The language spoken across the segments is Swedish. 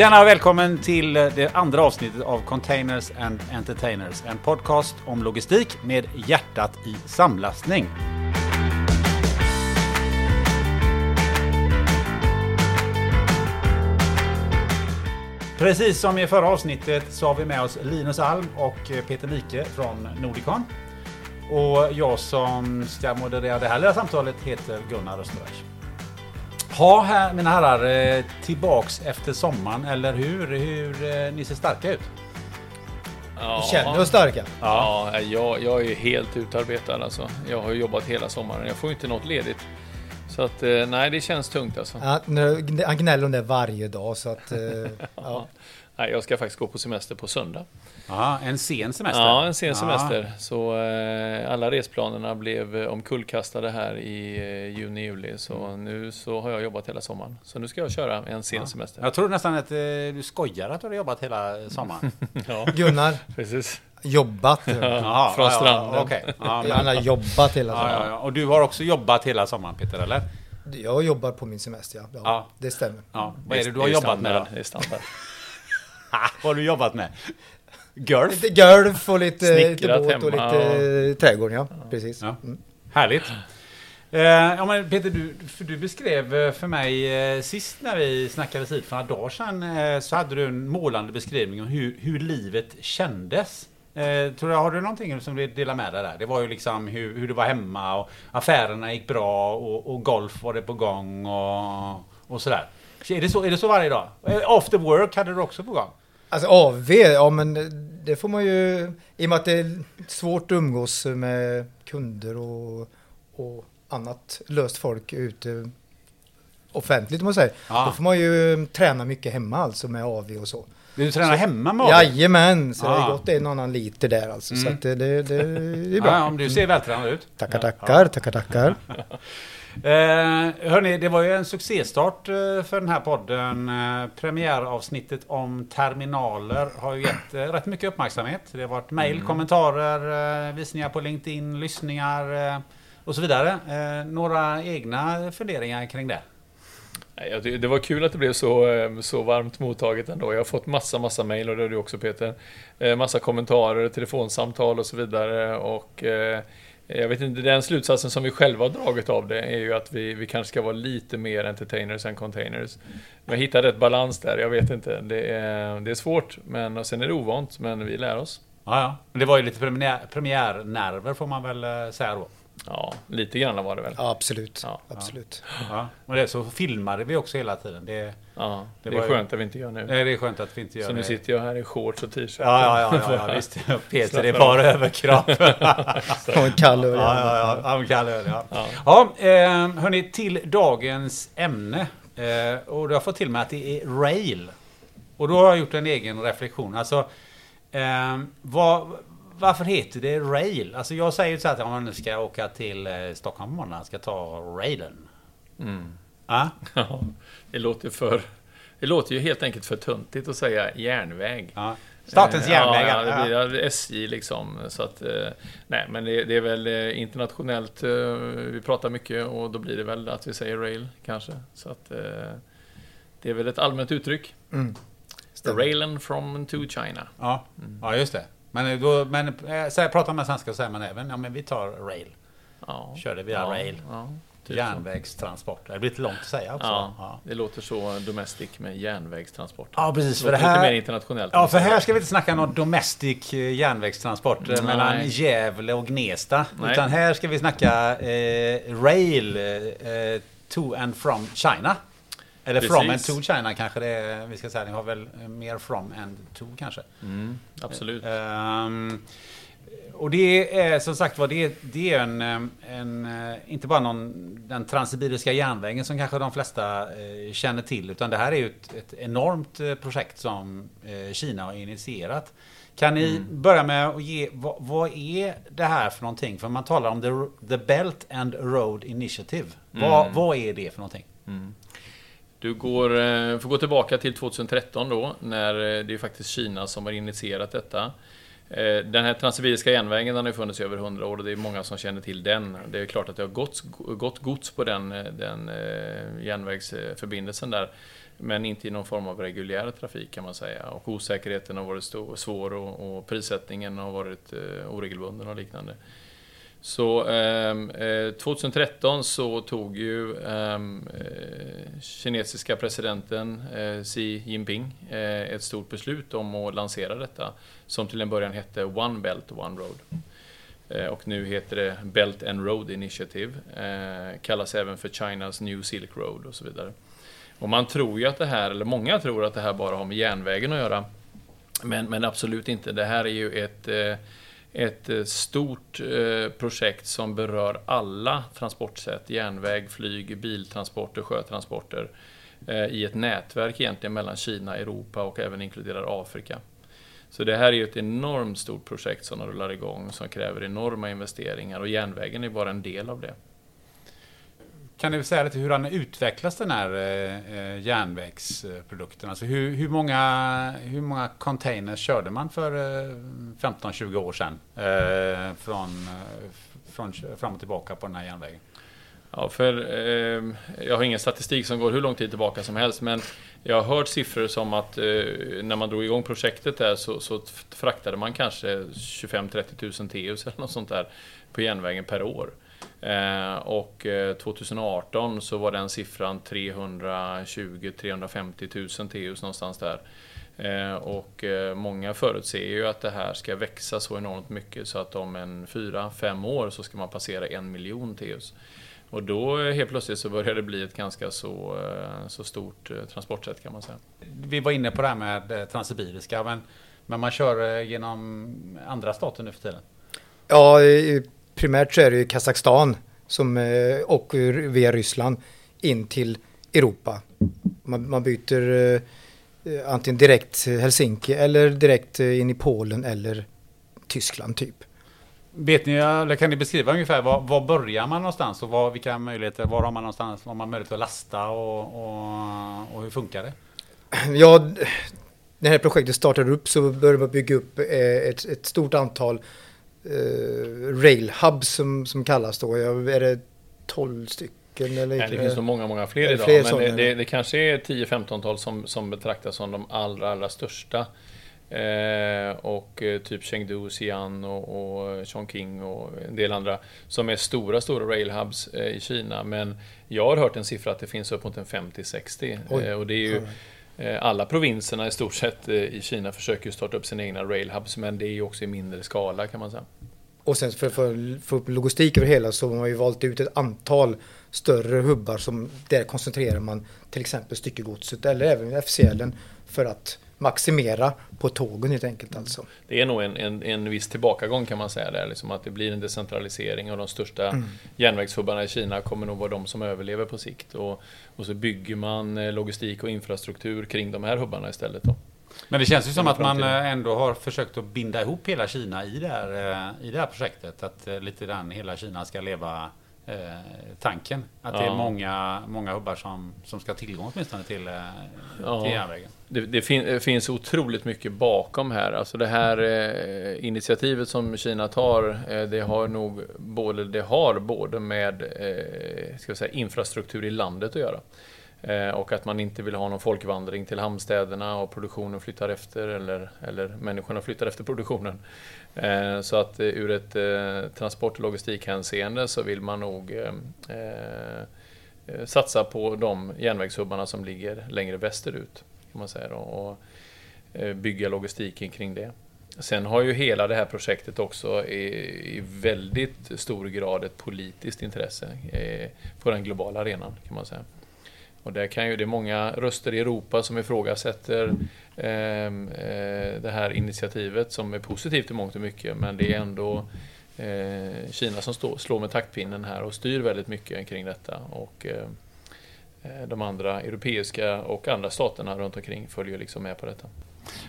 Tjena och välkommen till det andra avsnittet av Containers and Entertainers. En podcast om logistik med hjärtat i samlastning. Precis som i förra avsnittet så har vi med oss Linus Alm och Peter Mike från Nordicon. Och jag som ska moderera det här lilla samtalet heter Gunnar Österberg. Ha här mina herrar, eh, tillbaks efter sommaren, eller hur? Hur eh, ni ser starka ut? Ja, känner oss starka. Ja, jag, jag är ju helt utarbetad alltså. Jag har jobbat hela sommaren. Jag får inte något ledigt. Så att eh, nej, det känns tungt alltså. Ja, han gnäller om det varje dag så att... eh, ja. Nej, jag ska faktiskt gå på semester på söndag. Ja, en sen semester. Ja, en sen Ja. semester. Så eh, alla resplanerna blev eh, omkullkastade här i eh, juni, juli. Så nu så har jag jobbat hela sommaren. Så nu ska jag köra en sen semester. Jag tror nästan att eh, du skojar att du har jobbat hela sommaren. Ja, Gunnar, precis. jobbat. Från ja, ja, stranden. Ja, men- Han har jobbat hela ja, ja, sommaren. ja. Och du har också jobbat hela sommaren Peter, eller? Jag jobbar på min semester, ja. ja, Ja. Det stämmer. Ja. Vad är det du har jobbat med då? Det är standard. Vad har du jobbat med? Golf? Lite golf och lite, lite båt och lite trädgård, ja. Precis. Ja. Mm. Härligt. Eh, ja, men Peter, du, för du beskrev eh, för mig eh, sist när vi snackades hit för några dagar sedan eh, så hade du en målande beskrivning om hur, hur livet kändes. Eh, tror jag, har du någonting som du vill dela med dig där? Det var ju liksom hur, hur det var hemma och affärerna gick bra och, och golf var det på gång och, och sådär. Är det, så, är det så varje dag? Eh, After work hade du också på gång? Alltså AV, ja men det får man ju... I och med att det är svårt att umgås med kunder och, och annat löst folk ute offentligt om man säger. Ja. Då får man ju träna mycket hemma alltså med AV och så. Du tränar hemma med AV? Jajamän, så det Ah. har gått en annan liter där alltså. Så Mm. att det, det, det är Ja, bra. om du ser vältränad ut. Tackar, tackar, tackar, tackar. Eh, hörni, det var ju en succéstart eh, för den här podden. Eh, premiäravsnittet om terminaler har ju gett eh, rätt mycket uppmärksamhet. Det har varit mejl, kommentarer, eh, visningar på LinkedIn, lyssningar eh, och så vidare. Några egna funderingar kring det? Det var kul att det blev så, så varmt mottaget ändå. Jag har fått massa, massa mejl och det har du också Peter. Massa kommentarer, telefonsamtal och så vidare. Och jag vet inte, den slutsatsen som vi själva har dragit av det är ju att vi, vi kanske ska vara lite mer entertainers än containers. Men hitta rätt balans där, jag vet inte. Det är, det är svårt, men och sen är det ovant, men vi lär oss. Ja, ja. Det var ju lite premiär, premiärnerver får man väl eh, säga då. Ja, lite grann var det väl. Ja, absolut. Ja, absolut. Ja. Och det så filmade vi också hela tiden. Det, Ja, det, Det är var ju- skönt att vi inte gör nu. nej, det är skönt att vi inte gör Så det. nu sitter jag här i shorts och t-shirt. Ja, ja, ja, ja, ja visst. Peter, det är bara överkropp. Och en kall öl. Ja, ja, ja. ja, men kall öl, ja. Ja. ja eh, hörni, till dagens ämne. Eh, och du har fått till mig att det är rail. Och då har jag gjort en egen reflektion. Alltså, eh, vad, varför heter det rail? Alltså jag säger ju så att om man nu ska åka till eh, Stockholm måndag, ska ta railen. Mm. Ja, Ja, det låter för... Det låter ju helt enkelt för tuntigt att säga järnväg. ja. Statens Eh, järnvägar. Ja, det blir SJ liksom. Så att, eh, nej, men det, det är väl internationellt vi pratar mycket och då blir det väl att vi säger rail kanske. Så att det är väl ett allmänt uttryck. Mm. Railen from to China. ja. ja, just det. Men, då, men eh, så här, pratar man svenska så säger man även, ja men vi tar rail. Ja. Kör det via ja, rail. Ja, typ. Järnvägstransport. Det blir lite långt att säga också. Ja, Ja. det låter så domestic med järnvägstransport. Ja, precis. För det låter lite mer här, internationellt. ja, för här ska vi inte snacka någon domestic eh, järnvägstransport eh, Nej. mellan Gävle och Gnesta. Nej. Utan här ska vi snacka eh, rail eh, to and from China. Eller from and Precis. to China kanske det är, vi ska säga. Ni har väl mer from and to kanske. Mm, absolut. Ehm, och det är som sagt var, det, det är en, em, en, eh, inte bara någon, den transsibiriska järnvägen som kanske de flesta eh, känner till, utan det här är ju ett, ett enormt eh, projekt som eh, Kina har initierat. Kan ni börja med att ge, vad, vad är det här för någonting? För man talar om the, the Belt and Road Initiative. Vad, Mm. vad är det för någonting? Du går, eh, får gå tillbaka till 2013 då, när eh, det är faktiskt Kina som har initierat detta. Eh, den här Transsibiriska järnvägen den har ju funnits i över 100 år och det är många som känner till den. Det är klart att det har gått, gått gods på den, den järnvägsförbindelsen där. men inte i någon form av reguljär trafik kan man säga. Och osäkerheten har varit stor, svår och, och prissättningen har varit eh, oregelbunden och liknande. Så ehm, eh, 2013 så tog ju ehm, eh, kinesiska presidenten eh, Xi Jinping eh, ett stort beslut om att lansera detta som till en början hette One Belt One Road. Eh, och nu heter det Belt and Road Initiative. Eh, kallas även för Chinas New Silk Road och så vidare. Och man tror ju att det här, eller många tror att det här bara har med järnvägen att göra. Men, men absolut inte. Det här är ju ett, eh, ett eh, stort eh, projekt som berör alla transportsätt. Järnväg, flyg, biltransporter, sjötransporter. Eh, I ett nätverk egentligen mellan Kina, Europa och även inkluderar Afrika. Så det här är ju ett enormt stort projekt som rullar igång som kräver enorma investeringar och järnvägen är bara en del av det. Kan du säga lite hur han utvecklas den här eh, eh, järnvägsprodukten? Alltså hur, hur, många, hur många containers körde man för eh, 15-20 år sedan? Eh, från, eh, från fram och tillbaka på den här järnvägen? Ja, för eh, jag har ingen statistik som går hur lång tid tillbaka som helst, men jag har hört siffror som att eh, när man drog igång projektet där så, så fraktade man kanske 25-30 000 TEUs eller något sånt där på järnvägen per år. Eh, och 2018 eh, så var den siffran 320-350 000 TEUs någonstans där. Eh, och många förutser ju att det här ska växa så enormt mycket så att om en 4-5 år så ska man passera en miljon TEUs. Och då helt plötsligt så börjar det bli ett ganska så, så stort transportsätt kan man säga. Vi var inne på det här med Transsibiriska, men, men man kör genom andra stater nu för tiden? Ja, primärt så är det ju Kazakstan som, och via Ryssland in till Europa. Man, man byter antingen direkt Helsinki eller direkt in i Polen eller Tyskland typ. Vet ni, eller kan ni beskriva ungefär var, var börjar man någonstans och var, vilka möjligheter, var har man någonstans, har man möjlighet att lasta och, och, och hur funkar det? Ja, när det här projektet startade upp så började man bygga upp eh, ett, ett stort antal eh, rail hubs som, som kallas då. Är det 12 stycken? Eller Nej, det finns nog många, många fler idag. Fler men det, det, det, kanske är 10-15-tal som, som betraktas som de allra, allra största. Eh, och eh, typ Chengdu, Xi'an och, och Chongqing och en del andra som är stora, stora railhubs eh, i Kina. Men jag har hört en siffra att det finns upp mot en 50-60. Eh, och det är ju eh, Eh, alla provinserna i stort sett eh, i Kina försöker starta upp sina egna railhubs, men det är ju också i mindre skala kan man säga. Och sen för, att få upp logistik över hela så har man ju valt ut ett antal större hubbar som där koncentrerar man till exempel styckegodset eller även FCLen för att maximera på tågen helt enkelt alltså. Det är nog en, en, en viss tillbakagång kan man säga där, liksom att det blir en decentralisering och de största mm. järnvägshubbarna i Kina kommer nog vara de som överlever på sikt. Och, och så bygger man eh, logistik och infrastruktur kring de här hubbarna istället. Då. Men det känns ju som att man eh, ändå har försökt att binda ihop hela Kina i det här, eh, i det här projektet. Att lite grann hela Kina ska leva eh, tanken. Att ja. det är många, många hubbar som, som ska ha tillgång åtminstone till, eh, ja. till järnvägen. Det, det, fin, det, finns otroligt mycket bakom här. Alltså det här eh, initiativet som Kina tar, eh, det har nog både, det har både med eh, ska säga, infrastruktur i landet att göra. Eh, och att man inte vill ha någon folkvandring till hamnstäderna och produktionen flyttar efter eller, eller människorna flyttar efter produktionen. Eh, så att eh, ur ett eh, transport och logistikhänseende så vill man nog eh, satsa på de järnvägshubbarna som ligger längre västerut. Kan man säga då, och eh, bygga logistiken kring det. Sen har ju hela det här projektet också i, väldigt stor grad ett politiskt intresse eh, på den globala arenan kan man säga. Och där kan ju, det är många röster i Europa som ifrågasätter ehm, eh, det här initiativet som är positivt i mångt och mycket, men det är ändå eh, Kina som stå, slår med taktpinnen här och styr väldigt mycket kring detta. Och, eh, de andra europeiska och andra staterna runt omkring följer liksom med på detta.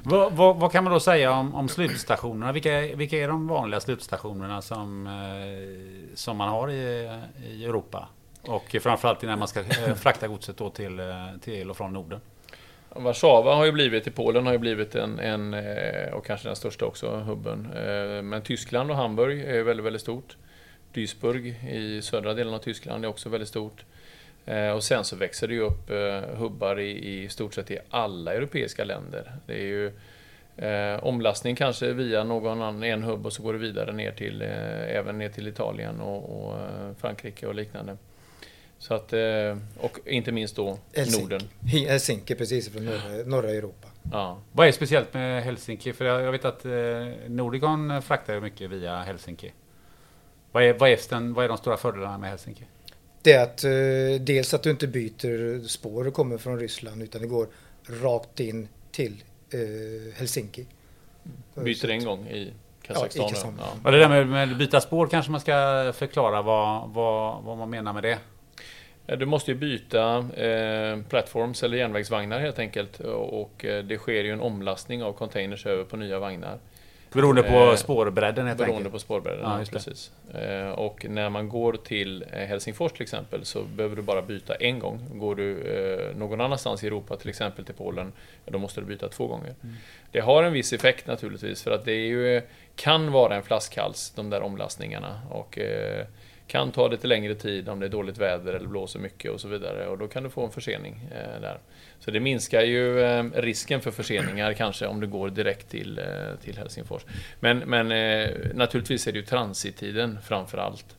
Vad, vad, vad, kan man då säga om, om slutstationerna? Vilka, vilka är de vanliga slutstationerna som, eh, som man har i, i Europa? Och framförallt när man ska eh, frakta godset då till, eh, till och från Norden. Warszawa har ju blivit, i Polen har ju blivit en, en, eh, och kanske den största också, hubben. Men Tyskland och Hamburg är väldigt, väldigt stort. Duisburg i södra delen av Tyskland är också väldigt stort. Eh, och sen så växer det ju upp eh, hubbar i, i stort sett i alla europeiska länder. Det är ju eh, omlastning kanske via någon annan, en hubb och så går det vidare ner till, eh, även ner till Italien och, och eh, Frankrike och liknande. Så att, eh, och inte minst då Helsinki. Norden. Helsinki precis från norra, norra Europa. Ja. Vad är speciellt med Helsinki? För jag jag vet att eh, Nordicon fraktar mycket via Helsinki. Vad är, vad, är den, vad är de stora fördelarna med Helsinki? Det är att eh, dels att du inte byter spår och kommer från Ryssland utan det går rakt in till eh, Helsinki. Byter en gång i Kazakstan. Ja, i Ja, Kazakstan. ja. Och det där med, med byta spår kanske man ska förklara vad, vad, vad man menar med det. Du måste ju byta eh, plattforms eller järnvägsvagnar helt enkelt. Och eh, det sker ju en omlastning av containers över på nya vagnar. Beroende på Eh, spårbredden helt Beroende enkelt. på spårbredden. Ja, precis. Eh, och när man går till eh, Helsingfors till exempel så behöver du bara byta en gång. Går du någon annanstans i Europa, till exempel till Polen, då måste du byta två gånger. Mm. Det har en viss effekt naturligtvis för att det ju, kan vara en flaskhals, de där omlastningarna. Och kan ta lite längre tid om det är dåligt väder eller blåser mycket och så vidare. Och då kan du få en försening eh, där. Så det minskar ju eh, risken för förseningar kanske om du går direkt till, eh, till Helsingfors. Men, men eh, naturligtvis är det ju transittiden framför allt.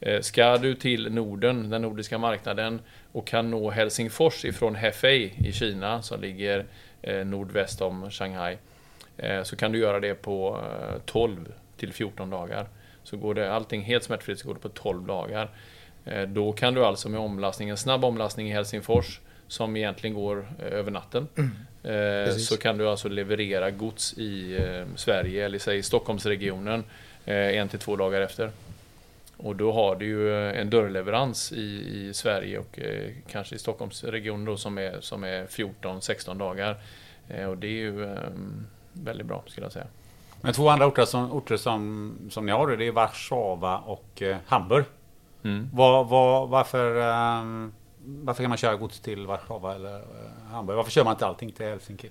Eh, ska du till Norden, den nordiska marknaden, och kan nå Helsingfors ifrån Hefei i Kina, som ligger eh, nordväst om Shanghai, eh, så kan du göra det på eh, 12 till 14 dagar. Så går det allting helt smärtfritt så går det på 12 dagar. Eh, Då kan du alltså med omlastning, en snabb omlastning i Helsingfors, som egentligen går eh, över natten, eh, Precis. så kan du alltså leverera gods i eh, Sverige, eller säg Stockholmsregionen, eh, en till två dagar efter. Och då har du ju eh, en dörrleverans i, i Sverige och eh, kanske i Stockholmsregionen då som är, som är 14-16 dagar. Eh, och det är ju eh, väldigt bra skulle jag säga. Men två andra orter som, orter som, som ni har, det är Warszawa och eh, Hamburg. Mm. Vad, vad, varför, ehm, varför kan man köra gods till Warszawa eller eh, Hamburg? Varför kör man inte allting till Helsinki?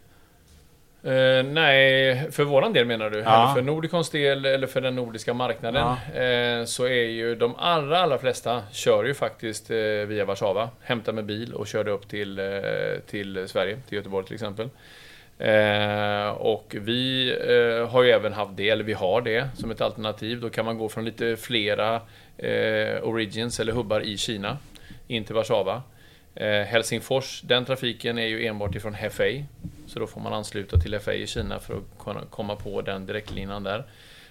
Eh, nej, för våran del menar du? Ja. Eller för Nordicons del eller för den nordiska marknaden? Eh, så är ju de allra, allra flesta kör ju faktiskt eh, via Warszawa. Hämtar med bil och kör det upp till, till Sverige, till Göteborg till exempel. Eh, och vi eh, har ju även haft det, eller vi har det som ett alternativ. Då kan man gå från lite flera eh, origins eller hubbar i Kina in till Warszawa. Eh, Helsingfors, den trafiken är ju enbart ifrån Hefei. Så då får man ansluta till Hefei i Kina för att kunna komma på den direktlinan där.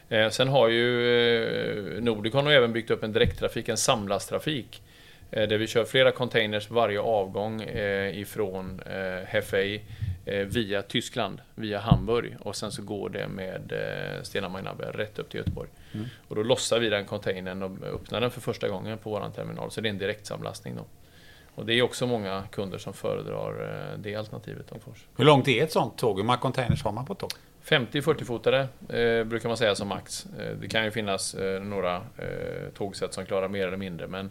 Eh, sen har ju eh, Nordicon även byggt upp en direkttrafik, en samlasttrafik. Eh, där vi kör flera containers varje avgång eh, ifrån eh, Hefei via Tyskland, via Hamburg. Och sen så går det med eh, Stena Mainabbe rätt upp till Göteborg. Mm. Och då lossar vi den containern och öppnar den för första gången på våran terminal. Så det är en direktsamlastning då. Och det är också många kunder som föredrar eh, det alternativet om Fors. Hur långt är ett sånt tåg? Hur många containers har man på ett tåg? 50-40 fotare eh, brukar man säga som max. Eh, det kan ju finnas eh, några eh, tågsätt som klarar mer eller mindre, men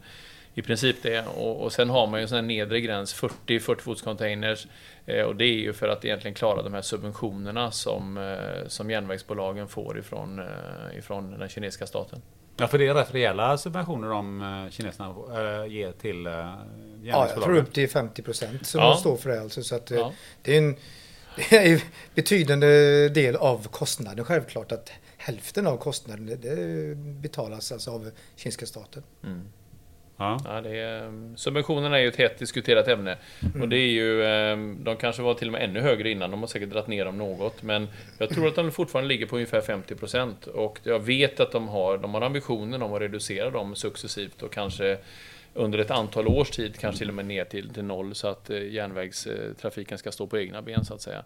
i princip det. Och, och sen har man ju en sån här nedre gräns, 40-40 fots containers. Eh, och det är ju för att egentligen klara de här subventionerna som, eh, som järnvägsbolagen får ifrån, eh, ifrån den kinesiska staten. Ja, för det är rätt rejäla subventioner de eh, kineserna äh, ger till äh, Ja, jag tror järnvägsbolagen. upp till 50 procent som Ja. de står för det alltså. Så att, eh, Ja. det är en det är en betydande del av kostnaden självklart att hälften av kostnaden det betalas alltså av kinesiska staten. Mm. Ja. Ja, det är, subventionerna är ju ett hett diskuterat ämne. Och det är ju, eh, de kanske var till och med ännu högre innan, de har säkert dragit ner dem något. Men jag tror att de fortfarande ligger på ungefär 50%. Och jag vet att de har, de har ambitionen om att reducera dem successivt och kanske under ett antal års tid, kanske till och med ner till, till noll, så att eh, järnvägstrafiken ska stå på egna ben så att säga.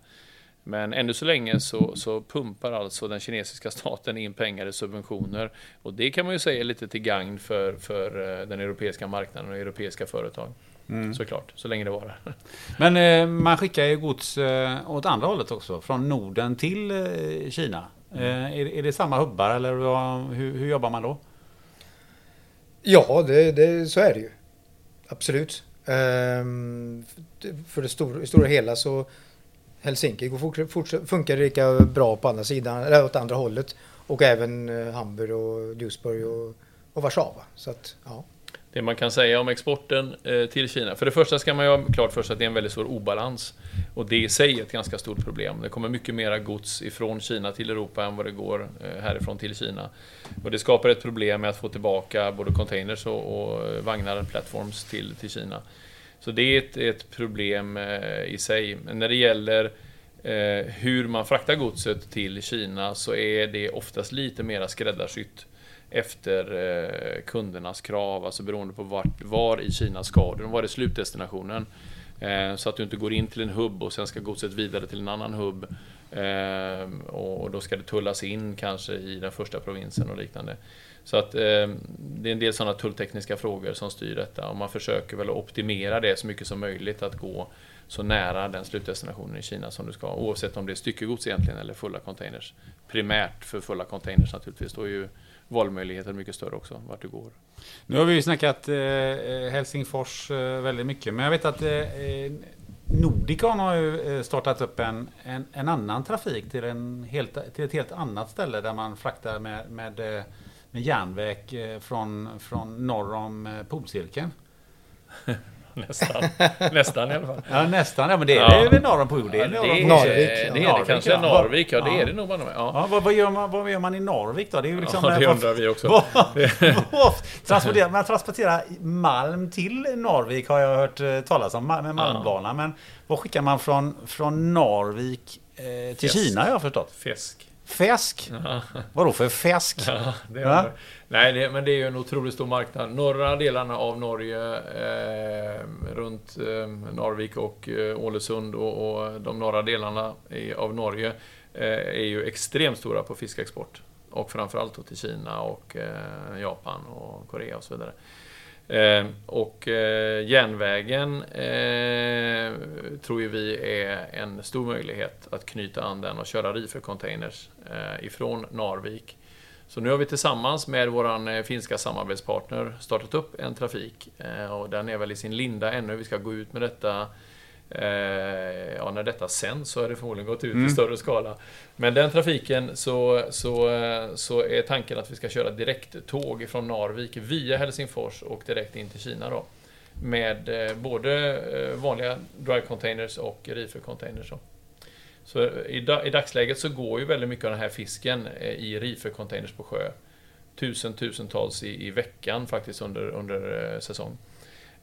Men ännu så länge så, så pumpar alltså den kinesiska staten in pengar i subventioner. Och det kan man ju säga är lite till gagn för, för eh, den europeiska marknaden och europeiska företag. Mm. Såklart, så länge det varar. Men eh, man skickar ju gods eh, åt andra hållet också, från Norden till eh, Kina. Eh, är, är det samma hubbar eller vad, hur, hur jobbar man då? Ja, det, det, så är det ju. Absolut. Ehm, för det stora, i stora hela så Helsinki går fort, fort, funkar lika bra på andra sidan, eller åt andra hållet. Och även eh, Hamburg och Duisburg och, och Warszawa. Så att, ja. Det man kan säga om exporten eh, till Kina. För det första ska man ju ha klart för sig att det är en väldigt stor obalans. Och det i sig är ett ganska stort problem. Det kommer mycket mera gods ifrån Kina till Europa än vad det går eh, härifrån till Kina. Och det skapar ett problem med att få tillbaka både containers och, och vagnar, plattforms till, till Kina. Så det är ett, ett problem eh, i sig. Men när det gäller eh, hur man fraktar godset till Kina så är det oftast lite mera skräddarsytt efter eh, kundernas krav, alltså beroende på vart, var i Kina ska du, var är slutdestinationen. Så att du inte går in till en hubb och sen ska godset vidare till en annan hubb. Och då ska det tullas in kanske i den första provinsen och liknande. Så att eh, det är en del sådana tulltekniska frågor som styr detta och man försöker väl optimera det så mycket som möjligt att gå så nära den slutdestinationen i Kina som du ska, oavsett om det är styckegods egentligen eller fulla containers. Primärt för fulla containers naturligtvis, då är ju valmöjligheten mycket större också, vart du går. Nu har vi ju snackat eh, eh Helsingfors eh, väldigt mycket, men jag vet att eh, eh Nordicon har ju eh, startat upp en, en, en, annan trafik till, en helt, till ett helt annat ställe där man fraktar med, med, med järnväg från, från norr om polcirkeln. nästan. nästan i alla fall. Ja, nästan. Ja, men det är ja. väl norr om Pol. Det är, ja, det är Narvik. Det är det kanske. Ja. Narvik, ja. Det är det nog. Ja. Ja, vad, vad, gör man, vad gör man i Narvik då? Det, är ju liksom ja, det undrar vi också. transporterar, man transporterar malm till Narvik har jag hört eh, talas om, med malmbanan. Men vad skickar man från, från Narvik eh, till Fisk. Kina har jag förstått? Fisk. Fisk? Vadå för fisk? Ja, det är Nej, det, men det är ju en otroligt stor marknad. Norra delarna av Norge, eh, runt eh, Narvik och eh, Ålesund och, och, de norra delarna i, av Norge eh, är ju extremt stora på fiskexport. Och framförallt då till Kina och eh, Japan och Korea och så vidare. Eh, och eh, järnvägen eh, tror ju vi är en stor möjlighet att knyta an den och köra reefer-containers eh, ifrån Narvik så nu har vi tillsammans med vår eh, finska samarbetspartner startat upp en trafik eh, och den är väl i sin linda ännu. Vi ska gå ut med detta Ja, när detta sänds så är det förmodligen gått ut mm. i större skala. Men den trafiken så, så, så är tanken att vi ska köra direkttåg från Narvik via Helsingfors och direkt in till Kina då. Med både vanliga dry containers och reefer containers. Då. Så i, i, dagsläget så går ju väldigt mycket av den här fisken eh, i reefer-containers på sjö. Tusen, tusentals i, i veckan faktiskt under, under eh, säsong.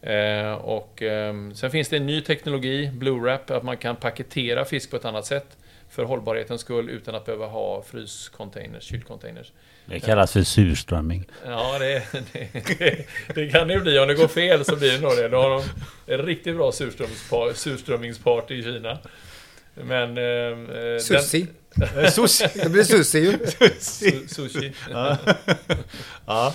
Eh, och eh, sen finns det en ny teknologi, Blue Wrap, att man kan paketera fisk på ett annat sätt för hållbarhetens skull utan att behöva ha fryscontainers, kylcontainers. Det kallas för surströmming. Ja, det, det, det, det kan det bli. Om det går fel så blir det nog det. Då har de en riktigt bra surströmmingsparty i Kina. Men... Eh, eh sushi. Den... sushi. Det blir sushi ju. Sushi. sushi. Ja. ja.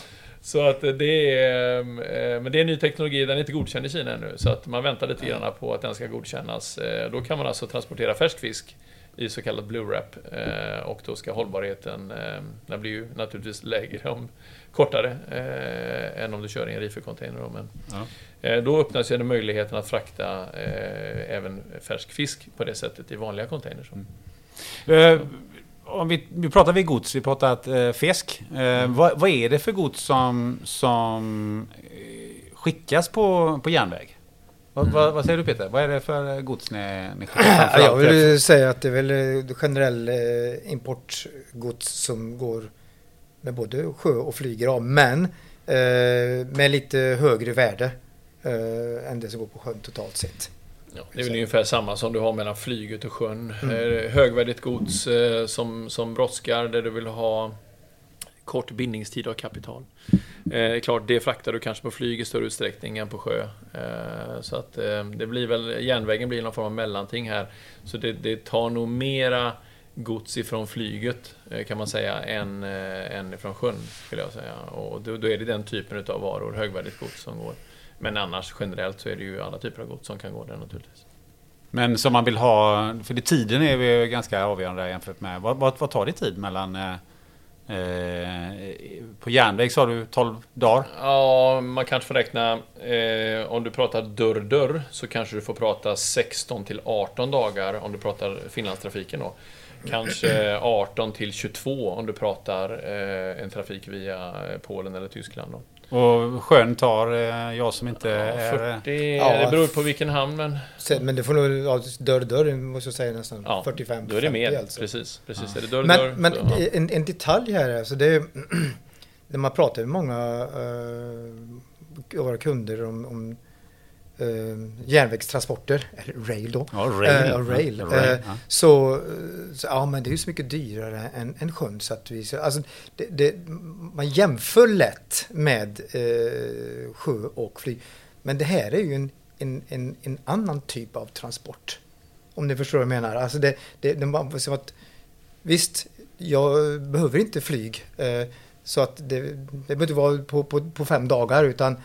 Så att det är... Eh, men det är ny teknologi, den är inte godkänd i Kina ännu. Så att man väntar lite grann på att den ska godkännas. Eh, då kan man alltså transportera färsk fisk i så kallad blue wrap. Och då ska hållbarheten, den blir ju naturligtvis lägre om kortare eh, än om du kör i en reefer-container. Men, ja. eh, då öppnas ju möjligheten att frakta eh, även färsk fisk på det sättet i vanliga containers. Mm. Eh, om vi, vi pratar vi gods, vi pratar eh, fisk. Eh, mm. Vad, vad, är det för gods som, som skickas på, på järnväg? Mm. Vad, vad, säger du Peter? Vad är det för gods ni, ni skickar? Jag vill säga att det är väl generell importgods som går med både sjö och flyger av men eh, med lite högre värde eh, än det som går på sjön totalt sett. Ja, det är väl ungefär samma som du har mellan flyget och sjön. Mm. Högvärdigt gods eh, som, som brådskar där du vill ha kort bindningstid av kapital. Eh, klart, det fraktar du kanske på flyg i större utsträckning än på sjö. Eh, så att eh, det blir väl, järnvägen blir någon form av mellanting här. Så det, det tar nog mera gods ifrån flyget eh, kan man säga än, eh, än ifrån sjön. Skulle jag säga. Och då, då är det den typen av varor, högvärdigt gods som går. Men annars generellt så är det ju alla typer av gods som kan gå där naturligtvis. Men som man vill ha, för det, tiden är ju ganska avgörande jämfört med, vad, vad, vad tar det tid mellan eh, eh på järnväg sa du 12 dagar? Ja, man kanske får räkna, eh, om du pratar dörr-dörr så kanske du får prata 16 till 18 dagar om du pratar Finlandstrafiken då. Kanske 18 till 22 om du pratar eh, en trafik via eh, Polen eller Tyskland. Då. Och sjön tar, eh, jag som inte är... 40, Ja. det beror på vilken hamn men men det får nog, ja, dörr dörr måste jag säga nästan ja, 45 då är det mer. alltså. Precis, precis. Är det dörr, Men, dörr, men ja. en, en detalj här, alltså det är, när man pratar med många uh, våra kunder om, om eh, järnvägstransporter, eller rail då, Ja, rail. Eh, ja, rail. rail, Eh, ja. så, eh, så, ja men det är ju så mycket dyrare än, än sjön så att vi, så, alltså, det, det, man jämför lätt med eh, sjö och flyg. Men det här är ju en, en, en, en annan typ av transport. Om ni förstår vad jag menar. Alltså det, det, det var som att, visst, jag behöver inte flyg. Eh, så att det, det behöver inte vara på, på, på fem dagar utan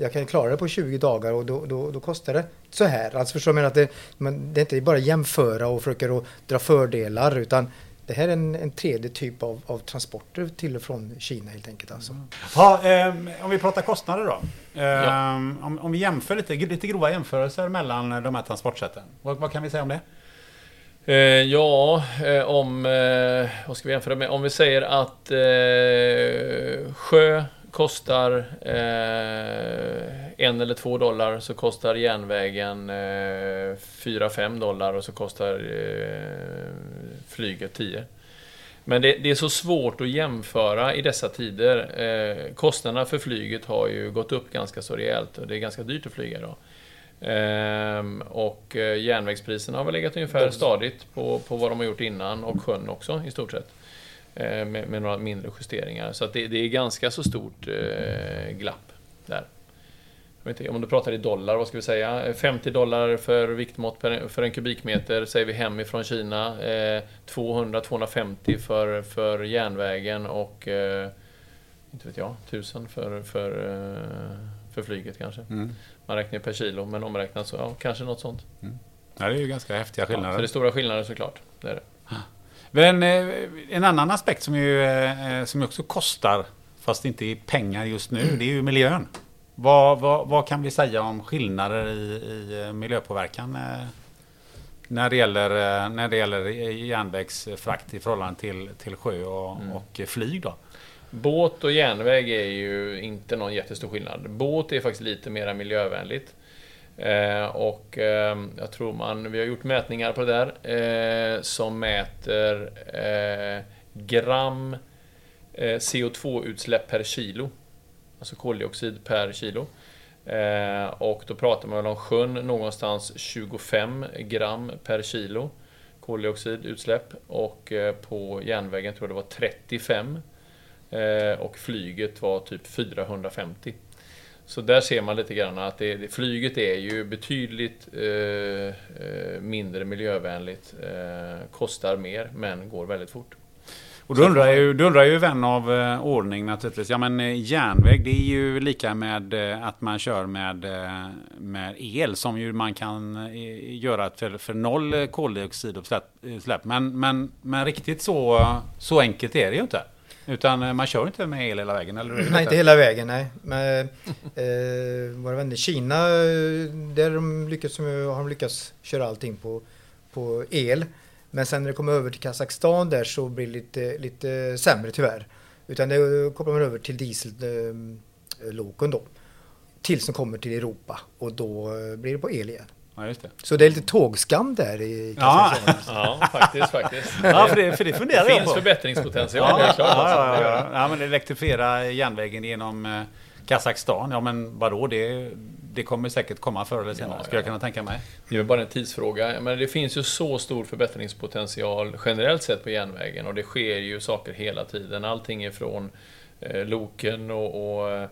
jag kan klara det på 20 dagar och då, då, då kostar det så här. Alltså förstår jag? Att det, men det är inte bara jämföra och försöka att dra fördelar utan det här är en, en tredje typ av, av transporter till och från Kina helt enkelt. Alltså. Ja, ehm, om vi pratar kostnader då. Ehm, Ja. om, om vi jämför lite, lite grova jämförelser mellan de här transportsätten. Vad, vad kan vi säga om det? Eh, ja, eh, om... Eh, vad ska vi jämföra med? Om vi säger att eh, sjö kostar eh, en eller två dollar så kostar järnvägen eh, 4-5 dollar och så kostar eh, flyget 10. Men det, det är så svårt att jämföra i dessa tider. Eh, kostnaderna för flyget har ju gått upp ganska så rejält och det är ganska dyrt att flyga idag. Ehm, och eh, järnvägspriserna har väl legat ungefär stadigt på, på vad de har gjort innan och sjön också i stort sett. Eh, med, med några mindre justeringar. Så det, det är ganska så stort eh, glapp där. Jag vet inte, om du pratar i dollar, vad ska vi säga? 50 dollar för viktmått per, för en kubikmeter säger vi hemifrån Kina. Eh, 200-250 för, för järnvägen och eh, inte vet jag, 1000 för, för, eh, för flyget kanske. Mm. Man räknar ju per kilo, men omräknat så ja, kanske något sånt. Ja, det är ju ganska häftiga Ja, så skillnader. det är stora skillnader såklart. Det är det. Men eh, en annan aspekt som ju eh, som ju också kostar, fast inte i pengar just nu, det är ju miljön. Vad, vad, vad kan vi säga om skillnader i, i eh, miljöpåverkan eh, när det gäller, eh, när det gäller järnvägsfrakt i förhållande till, till sjö och, Mm. och flyg då? Båt och järnväg är ju inte någon jättestor skillnad. Båt är faktiskt lite mer miljövänligt. Eh, och eh, jag tror man, vi har gjort mätningar på det där eh, som mäter eh, gram eh, CO2-utsläpp per kilo. Alltså koldioxid per kilo. Eh, och då pratar man väl om sjön någonstans 25 gram per kilo koldioxidutsläpp. Och eh, på järnvägen tror jag det var 35. Eh, och flyget var typ 450. Så där ser man lite grann att det, flyget är ju betydligt eh, eh, mindre miljövänligt, eh, kostar mer men går väldigt fort. Och då undrar, ju, då undrar ju vän av eh, ordning naturligtvis. Ja men eh, järnväg det är ju lika med eh, att man kör med, med el som ju man kan göra för, för noll koldioxidutsläpp. Men, men, men riktigt så, så enkelt är det ju inte. Utan eh, man kör inte med el hela vägen, eller? Nej, inte hela vägen, nej. Men, eh, våra vänner i Kina, eh, där de lyckats, har de lyckats köra allting på, på el. Men sen när det kommer över till Kazakstan där så blir det lite, lite sämre tyvärr. Utan det kopplar man över till dieselloken eh, då. Tills de kommer till Europa och då blir det på el igen. Ja, just det. Så det är lite tågskam där i Ja. Ja, faktiskt, faktiskt. Ja, för det, för det Det funderar jag finns på. förbättringspotential, Ja, det är ja, klart. ja, alltså. ja, ja. ja, men elektrifiera järnvägen genom eh, Kazakstan. Ja, men vadå? Det, det kommer säkert komma förr eller senare, Ja, skulle jag ja. kunna tänka mig. Det är bara en tidsfråga. Men det finns ju så stor förbättringspotential generellt sett på järnvägen och det sker ju saker hela tiden. Allting ifrån eh, loken och, och eh,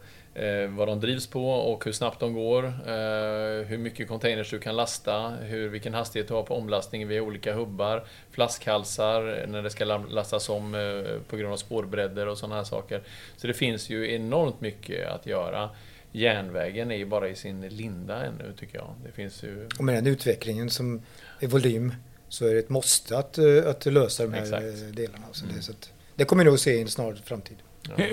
vad de drivs på och hur snabbt de går. Eh, hur mycket containers du kan lasta, hur, vilken hastighet du har på omlastning via olika hubbar. Flaskhalsar när det ska lastas om eh, på grund av spårbredder och sådana här saker. Så det finns ju enormt mycket att göra. Järnvägen är ju bara i sin linda ännu tycker jag. Det finns ju Och med den utvecklingen som i volym så är det ett måste att, eh, att lösa de här Exakt. eh, delarna. Så Mm. det, så att, det kommer vi nog se i en snar framtid. Ja.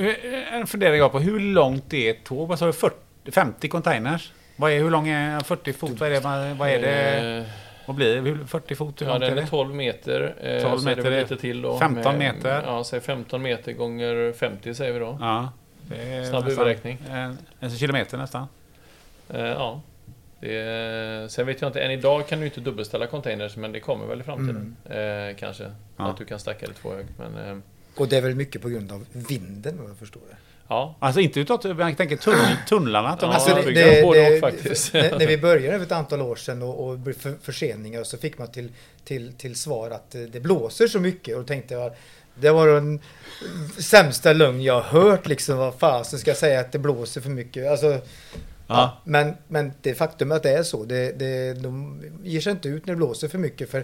En funderar jag på, hur långt är ett tåg? Vad sa du? 40, 50 containers? Vad är, hur lång är 40 fot? Vad är det? Vad, är det? Eh, Vad blir det? Hur- 40 fot? Hur Ja, långt är den är det? 12 meter. eh, 12 så är det meter är lite till då. 15 med- meter. Ja, säg 15 meter gånger 50 säger vi då. Ja. Det är Snabb huvudräkning. En, en kilometer nästan. Eh, ja. Det är, sen vet jag inte, än idag kan du inte dubbelställa containers, men det kommer väl i framtiden. Eh, kanske. Ja. Att du kan stacka det två hög. Men, eh, Och det är väl mycket på grund av vinden vad jag förstår det. ja. Alltså inte utav, jag tänker tunnlarna. Att de Alltså, så det, det, det, faktiskt. när, när vi började för ett antal år sedan och, och för, förseningar så fick man till, till, till svar att eh, det blåser så mycket och då tänkte jag det var den sämsta lögn jag har hört liksom. Vad fasen ska jag säga att det blåser för mycket? Alltså, ja. men, men det faktum att det är så. Det, det, de ger sig inte ut när det blåser för mycket för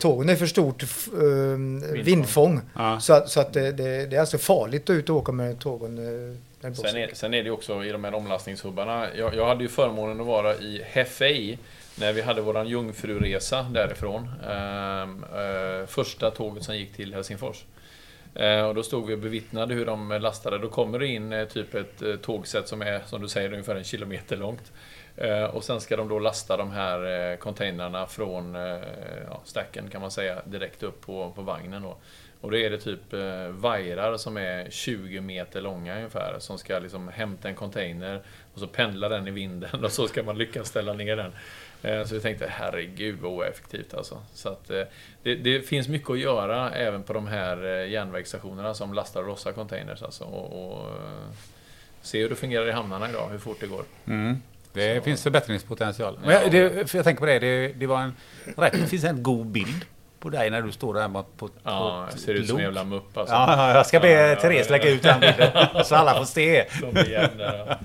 tågen är för stort ehm, vindfång. Ja. Så, att, så att det, det, det är alltså farligt att ut och åka med tågen. eh. Sen är, sen är det också i de här omlastningshubbarna. Jag, jag hade ju förmånen att vara i Hefei när vi hade våran jungfruresa därifrån. Ehm, eh, första tåget som gick till Helsingfors. Eh, och då stod vi och bevittnade hur de lastade. Då kommer det in eh, typ ett eh, tågsätt som är, som du säger, ungefär en kilometer långt. Eh, och sen ska de då lasta de här eh, containrarna från eh, ja, stacken kan man säga direkt upp på, på vagnen. Då. Och då är det typ vajrar som är 20 meter långa ungefär som ska liksom hämta en container och så pendla den i vinden och så ska man lyckas ställa ner den. Så vi tänkte herregud vad oeffektivt alltså. Så att, det, det finns mycket att göra även på de här järnvägsstationerna som lastar och lossar containers alltså. Och, och se hur det fungerar i hamnarna idag, hur fort det går. Mm. Det Så- finns förbättringspotential. Men Ja. jag, det, jag tänker på det, det, det var en rätt, det finns en god bild på dig när du står där på, på Ja, jag ser ut som en jävla mupp alltså. Ja, ja, jag ska be Ja, Therese lägga ut den bilden så alla får se. Ja. Ja,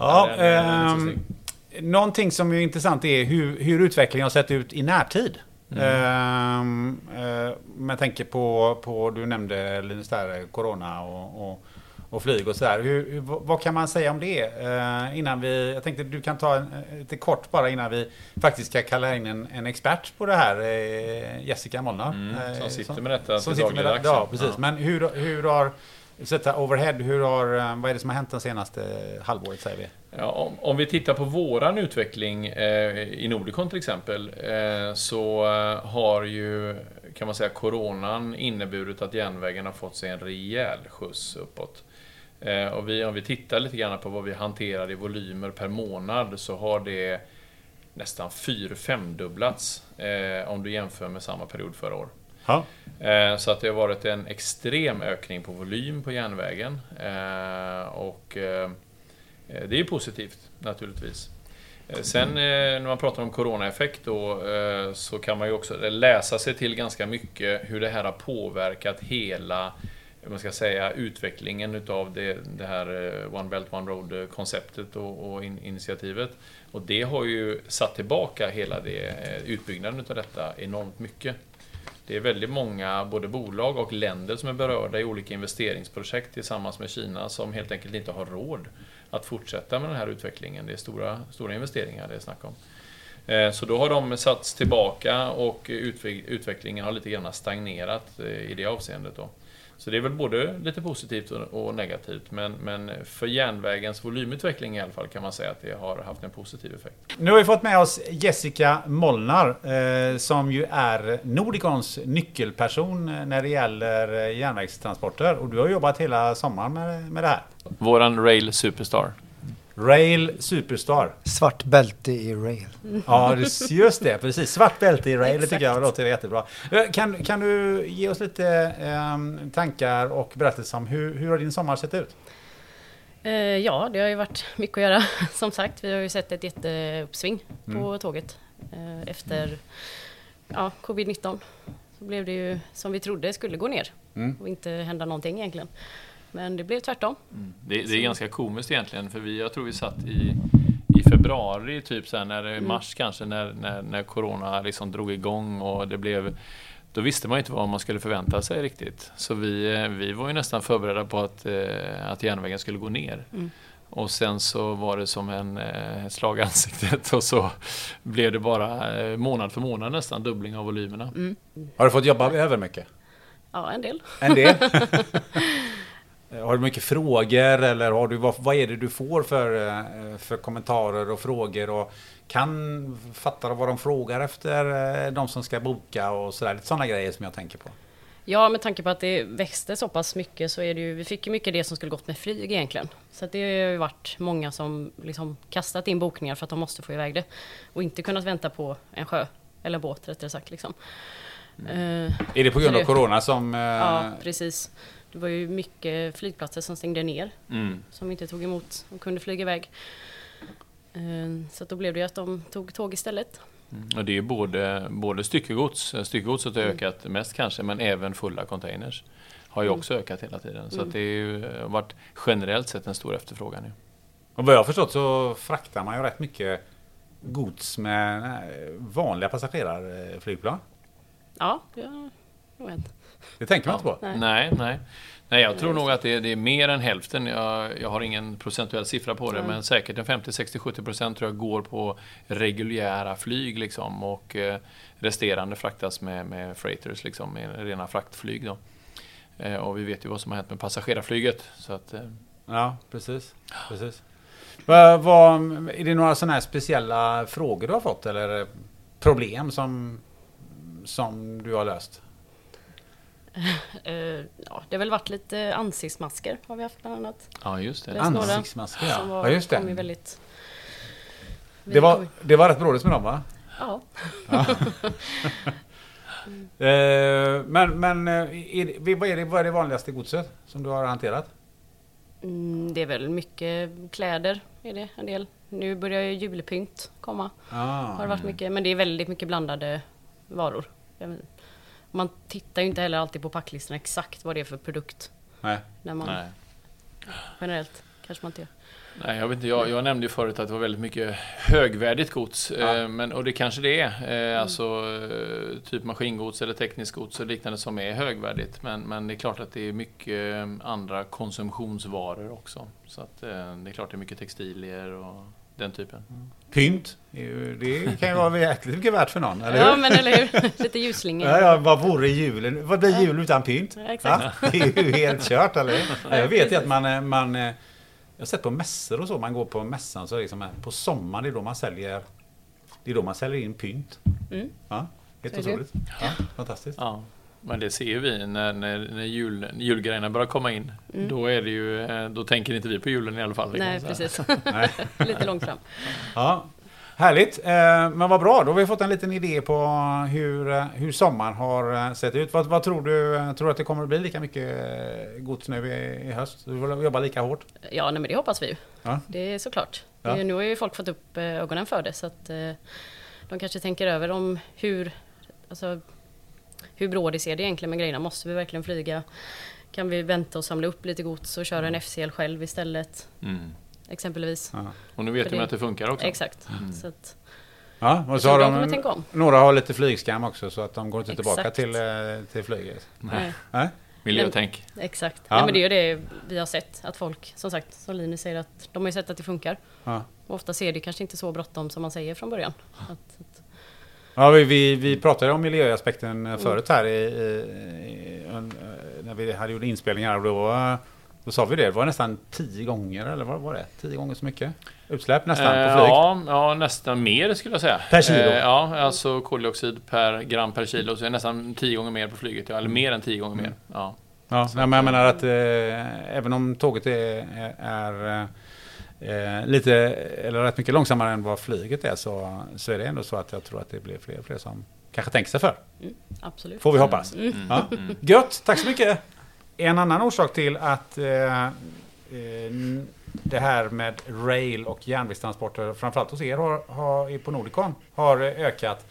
Ja, lite ehm, någonting som är intressant är hur, hur utvecklingen har sett ut i närtid. Mm. Ehm, eh, men jag tänker på, på, du nämnde Linus där, Corona och, och, och flyg och sådär. Hur, vad kan man säga om det? Eh, innan vi, jag tänkte du kan ta en, eh, lite kort bara innan vi faktiskt ska kalla in en, en expert på det här, eh, Jessica Molnar. Mm, eh, som sitter med detta som sitter med det. Ja, precis. Men hur, hur har, sätta overhead, hur har, eh, vad är det som har hänt den senaste halvåret säger vi? Ja, om, om vi tittar på våran utveckling eh, i Nordicon till exempel eh, så eh, har ju kan man säga coronan inneburit att järnvägen har fått sig en rejäl skjuts uppåt. Eh, och vi, om vi tittar lite grann på vad vi hanterar i volymer per månad så har det nästan 4-5 dubblats eh, om du jämför med samma period förra år. Ja. Eh, Så att det har varit en extrem ökning på volym på järnvägen. Eh, Och eh, det är positivt naturligtvis. Eh, Sen när man pratar om coronaeffekt då så kan man ju också läsa sig till ganska mycket hur det här har påverkat hela hur man ska säga, utvecklingen utav det, det här eh, One Belt One Road eh, konceptet och, och in, initiativet. Och det har ju satt tillbaka hela det, eh, utbyggnaden utav detta enormt mycket. Det är väldigt många, både bolag och länder som är berörda i olika investeringsprojekt tillsammans med Kina som helt enkelt inte har råd att fortsätta med den här utvecklingen. Det är stora, stora investeringar det är snack om. Så då har de satts tillbaka och utvecklingen har lite grann stagnerat i det avseendet. Då. Så det är väl både lite positivt och negativt, men, men för järnvägens volymutveckling i alla fall kan man säga att det har haft en positiv effekt. Nu har vi fått med oss Jessica Molnar eh, som ju är Nordicons nyckelperson eh, när det gäller eh, järnvägstransporter. Och du har jobbat hela sommaren med, med det här. Våran Rail Superstar. Rail Superstar. Svart bälte i rail. Ja, det- just det. Precis. Svart bälte i rail. Det tycker jag låter jättebra. Eh, Kan, kan du ge oss lite eh, tankar och berättelser om hur, hur har din sommar sett ut? Eh, ja, det har ju varit mycket att göra. Som sagt, vi har ju sett ett jätteuppsving på Mm. tåget eh, efter ja, covid-19. Så blev det ju som vi trodde skulle gå ner Mm. och inte hända någonting egentligen. Men det blev tvärtom. Det, det är ganska komiskt egentligen, för vi, jag tror vi satt i, i februari, typ så här, när, Mm. mars kanske, när, när, när Corona liksom drog igång och det blev då visste man inte vad man skulle förvänta sig riktigt. Så vi, eh, vi var ju nästan förberedda på att, eh, att järnvägen skulle gå ner. Mm. Och sen så var det som en eh, slag i ansiktet och så blev det bara eh, månad för månad nästan dubbling av volymerna. Mm. Har du fått jobba över mycket? Ja, en del. En del. har du mycket frågor eller har du, vad, vad är det du får för, eh, för kommentarer och frågor? Och kan fatta vad de frågar efter eh, de som ska boka och sådär. Lite sådana grejer som jag tänker på. Ja, med tanke på att det växte så pass mycket så är det ju, vi fick ju mycket det som skulle gått med flyg egentligen. Så det har ju varit många som liksom kastat in bokningar för att de måste få iväg det. Och inte kunnat vänta på en sjö, eller båt rättare sagt. Liksom. Eh, Är det på grund av det- corona som... eh, ja, precis. Det var ju mycket flygplatser som stängde ner, Mm. som inte tog emot och kunde flyga iväg. Eh, Så då blev det ju att de tog tåg istället. Mm. Och det är ju både, både styckegods, styckegodset har Mm. ökat mest kanske, men även fulla containers har ju Mm. också ökat hela tiden. Så Mm. att det är ju, har varit generellt sett en stor efterfrågan. Nu. Och vad jag har förstått så fraktar man ju rätt mycket gods med eh, vanliga passagerarflygplan. Ja, det hänt. Det tänker man inte på. Nej. Nej, nej. Nej, jag tror nog att det är, det är mer än hälften. Jag, jag har ingen procentuell siffra på det, Nej. men säkert en 50, 60, 70 procent tror jag går på reguljära flyg liksom och eh, resterande fraktas med, med freighters, liksom, med rena fraktflyg. Då. Eh, och vi vet ju vad som har hänt med passagerarflyget. Så att, eh, Ja, precis. precis. Vad, vad, är det några sådana här speciella frågor du har fått eller problem som, som du har löst? Eh, ja, det har väl varit lite ansiktsmasker har vi haft bland annat. ja, just det. Ansiktsmasker, Som ja. var, ja. just det. väldigt... Det var, det var rätt brådigt med dem va? Ja, Eh, men men eh, är det, vad, är det, vad är det vanligaste godset som du har hanterat? mm, det är väl mycket kläder är det en del. Nu börjar ju julpynt komma. Har Ah, varit mycket, men det är väldigt mycket blandade varor. Man tittar ju inte heller alltid på packlistorna exakt vad det är för produkt. nej. När man Nej. generellt kanske man inte gör. Nej, jag, vet inte, jag, jag nämnde ju förut att det var väldigt mycket högvärdigt gods. Ja. Eh, men, och det kanske det är. Eh, Alltså eh, typ maskingods eller tekniskt gods och liknande som är högvärdigt. Men, men det är klart att det är mycket andra konsumtionsvaror också. Så att, eh, det är klart det är mycket textilier och den typen. Pynt, är ju- det kan ju vara jäkligt mycket värt för någon, eller Ja, hur? men eller hur? Lite ljusslingor. Ja, ja, vad vore julen? Vad blir jul utan pynt? Ja, exakt. Ja, det är ju helt kört, eller hur? Ja, Jag vet ju att man, eh, man... eh, Jag har sett på mässor och så, man går på mässan så liksom, på sommaren det är då man säljer... Det är då man säljer in pynt. Mm. Ja, helt otroligt. Ja, fantastiskt. Ja, men det ser ju vi när, när, när jul, julgrejerna börjar komma in. Mm. Då, är det ju, eh, då tänker inte vi på julen i alla fall. Nej, precis. Lite långt fram. Ja, härligt. Eh, Men vad bra, då har vi fått en liten idé på hur, eh, hur sommaren har sett ut. Vad, vad tror du? Tror du att det kommer att bli lika mycket gods nu i, i höst? Du vill jobba lika hårt? Ja, nej, men det hoppas vi ju. Ja. Det är såklart. Ja. Nu har ju folk fått upp ögonen för det så att de kanske tänker över om hur, alltså, hur brådis är det egentligen med grejerna. Måste vi verkligen flyga? Kan vi vänta och samla upp lite gods och köra en FCL själv istället? Mm. Exempelvis. Ja. Och nu vet För det- att det funkar också. Exakt. Mm. Så att, Ja, och så så har de några har lite flygskam också så att de går inte tillbaka Exakt. till, eh, till flyget. Nej. Nej? Miljötänk. Exakt. Ja. Nej, men det är ju det vi har sett. Att folk, som sagt, som Linus säger, att de har ju sett att det funkar. Ja. Och ofta ser det kanske inte så bråttom som man säger från början. Att, Ja, vi, vi, vi pratade om miljöaspekten Mm. eh, förut här i, i, eh, när vi hade gjort inspelningar och då, eh, då sa vi det, det var nästan tio gånger eller vad var det? Tio gånger så mycket utsläpp nästan Eh, på flyg. ja, ja, nästan mer skulle jag säga. Per kilo? Eh, ja, alltså koldioxid per gram per kilo. Så är nästan tio gånger mer på flyget. Ja, eller mer än tio gånger Mm. mer. Ja. Ja, men jag menar att eh, även om tåget är, är eh, lite, eller rätt mycket långsammare än vad flyget är så, så är det ändå så att jag tror att det blir fler och fler som kanske tänker sig för. absolut. Får vi hoppas. Mm. Ja. Gött, tack så mycket. En annan orsak till att eh, eh, det här med rail och järnvägstransporter, framförallt hos er har, har, på Nordicon, har eh, ökat.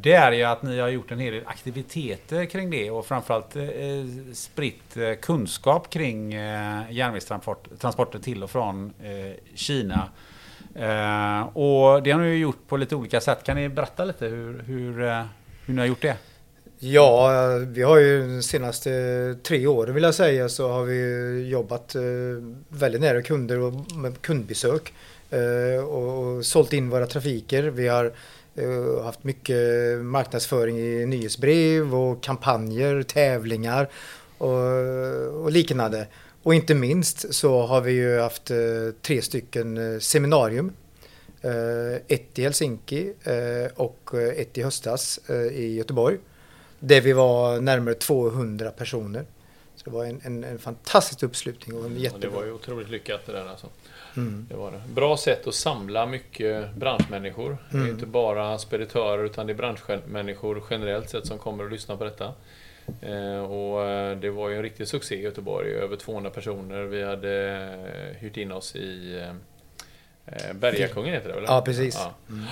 Det är ju att ni har gjort en hel del aktiviteter kring det och framförallt eh, eh spritt eh, kunskap kring eh, järnvägstransporter till och från eh, Kina. Eh, och det har ni ju gjort på lite olika sätt. Kan ni berätta lite hur, hur, eh, hur ni har gjort det? Ja, vi har ju de senaste eh, tre åren vill jag säga så har vi jobbat eh, väldigt nära kunder och med kundbesök eh, och, och sålt in våra trafiker. Vi har eh, haft mycket marknadsföring i nyhetsbrev och kampanjer, tävlingar och, och liknande. Och inte minst så har vi ju haft eh, tre stycken eh, seminarium. Eh, ett i Helsinki eh, och eh, ett i höstas eh, i Göteborg. Där vi var närmare 200 personer. Så det var en, en, en fantastisk uppslutning och en Och det var ju otroligt lyckat det där alltså. Mm. Det var det. Bra sätt att samla mycket branschmänniskor. Det är Mm. inte bara speditörer utan det är branschmänniskor generellt sett som kommer och lyssnar på detta. Eh, och eh, det var ju en riktig succé i Göteborg. Över 200 personer. Vi hade eh, hyrt in oss i Bergakungen heter det väl? Ja, precis. Ja. Mm.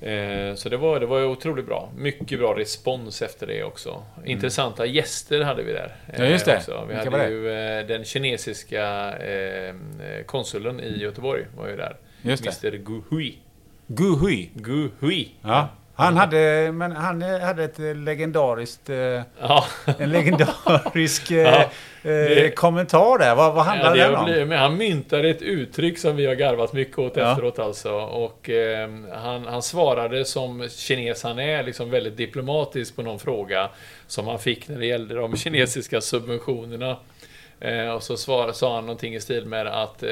Eh, Så det var, det var otroligt bra. Mycket bra respons efter det också. Intressanta gäster hade vi där. Ja, just det. eh, Också. Vi Vilka hade det? ju eh, den kinesiska konsuln i Göteborg var ju där. Just det. Mr Gu Hui. Gu Hui. Gu Hui. Ja. Han hade, men han hade ett legendariskt, eh, Ja, en legendarisk eh, Ja, eh, det- kommentar där. Vad, vad ja handlade det den om? blir, men han myntade ett uttryck som vi har garvat mycket åt Ja. efteråt alltså. Och eh, han, han svarade som kines han är, liksom väldigt diplomatisk på någon fråga som han fick när det gällde de kinesiska subventionerna. Eh, och så svar, sa han någonting i stil med att eh,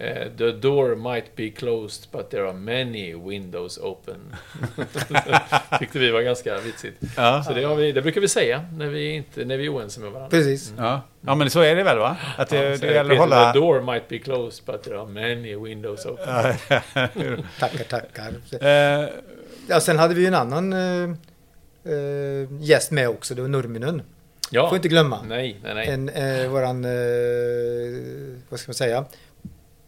eh, The door might be closed but there are many windows open. Tyckte vi var ganska vitsigt. Ja. Så det, har vi, det brukar vi säga när vi, inte, när vi är oense med varandra. Precis. Ja. ja, men så är det väl va? Att det, Ja, det gäller att hålla... The door might be closed but there are many windows open. Tackar, tackar. Eh, Ja, sen hade vi ju en annan eh, gäst med också. Det var Nurminen. Ja. Får inte glömma. Nej, nej, nej. En, eh, våran, eh, vad ska man säga,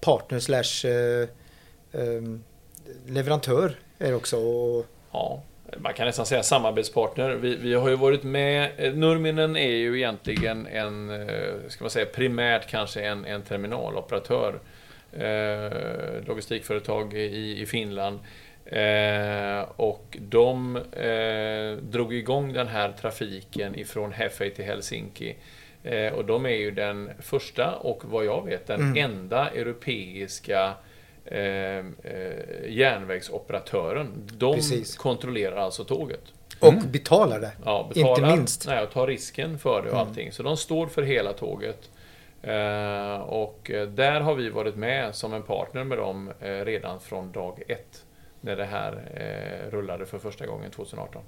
partner slash eh, eh, leverantör är det också. Ja, man kan nästan säga samarbetspartner. Vi, vi har ju varit med... Eh, Nurminen är ju egentligen en, ska man säga, primärt kanske en, en terminaloperatör. Eh, logistikföretag i, i Finland. Eh, och de eh, drog igång den här trafiken ifrån Hefei till Helsinki. Eh, och de är ju den första och vad jag vet den Mm. enda europeiska eh, eh, järnvägsoperatören. De Precis. kontrollerar alltså tåget. och betalar det. Ja, Inte minst. Nej, och tar risken för det och Mm. allting. Så de står för hela tåget. Eh, och eh, där har vi varit med som en partner med dem eh, redan från dag ett. När det här eh, rullade för första gången 2018.